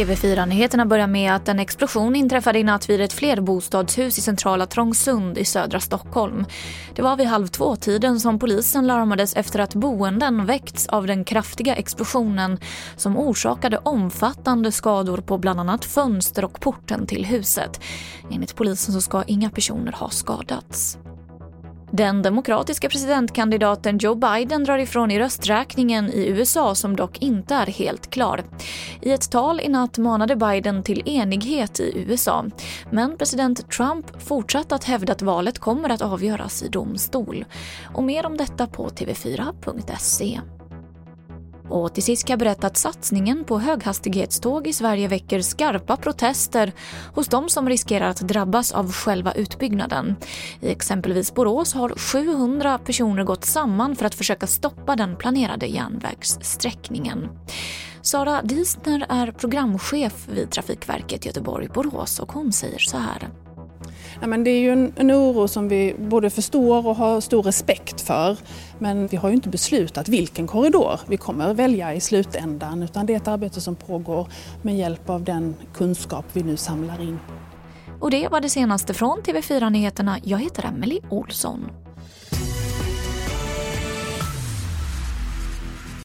TV4-nyheterna börjar med att en explosion inträffade i natt vid ett flerbostadshus i centrala Trångsund i södra Stockholm. Det var vid halv två-tiden som polisen larmades efter att boenden väckts av den kraftiga explosionen som orsakade omfattande skador på bland annat fönster och porten till huset. Enligt polisen så ska inga personer ha skadats. Den demokratiska presidentkandidaten Joe Biden drar ifrån i rösträkningen i USA som dock inte är helt klar. I ett tal i natt manade Biden till enighet i USA. Men president Trump fortsatte att hävda att valet kommer att avgöras i domstol. Och mer om detta på tv4.se. Och till sist kan jag berätta att satsningen på höghastighetståg i Sverige väcker skarpa protester hos de som riskerar att drabbas av själva utbyggnaden. I exempelvis Borås har 700 personer gått samman för att försöka stoppa den planerade järnvägssträckningen. Sara Diesner är programchef vid Trafikverket Göteborg-Borås och hon säger så här. Ja, men det är ju en, en oro som vi både förstår och har stor respekt för. Men vi har ju inte beslutat vilken korridor vi kommer välja i slutändan utan det är ett arbete som pågår med hjälp av den kunskap vi nu samlar in. Och det var det senaste från TV4 Nyheterna. Jag heter Emily Olsson.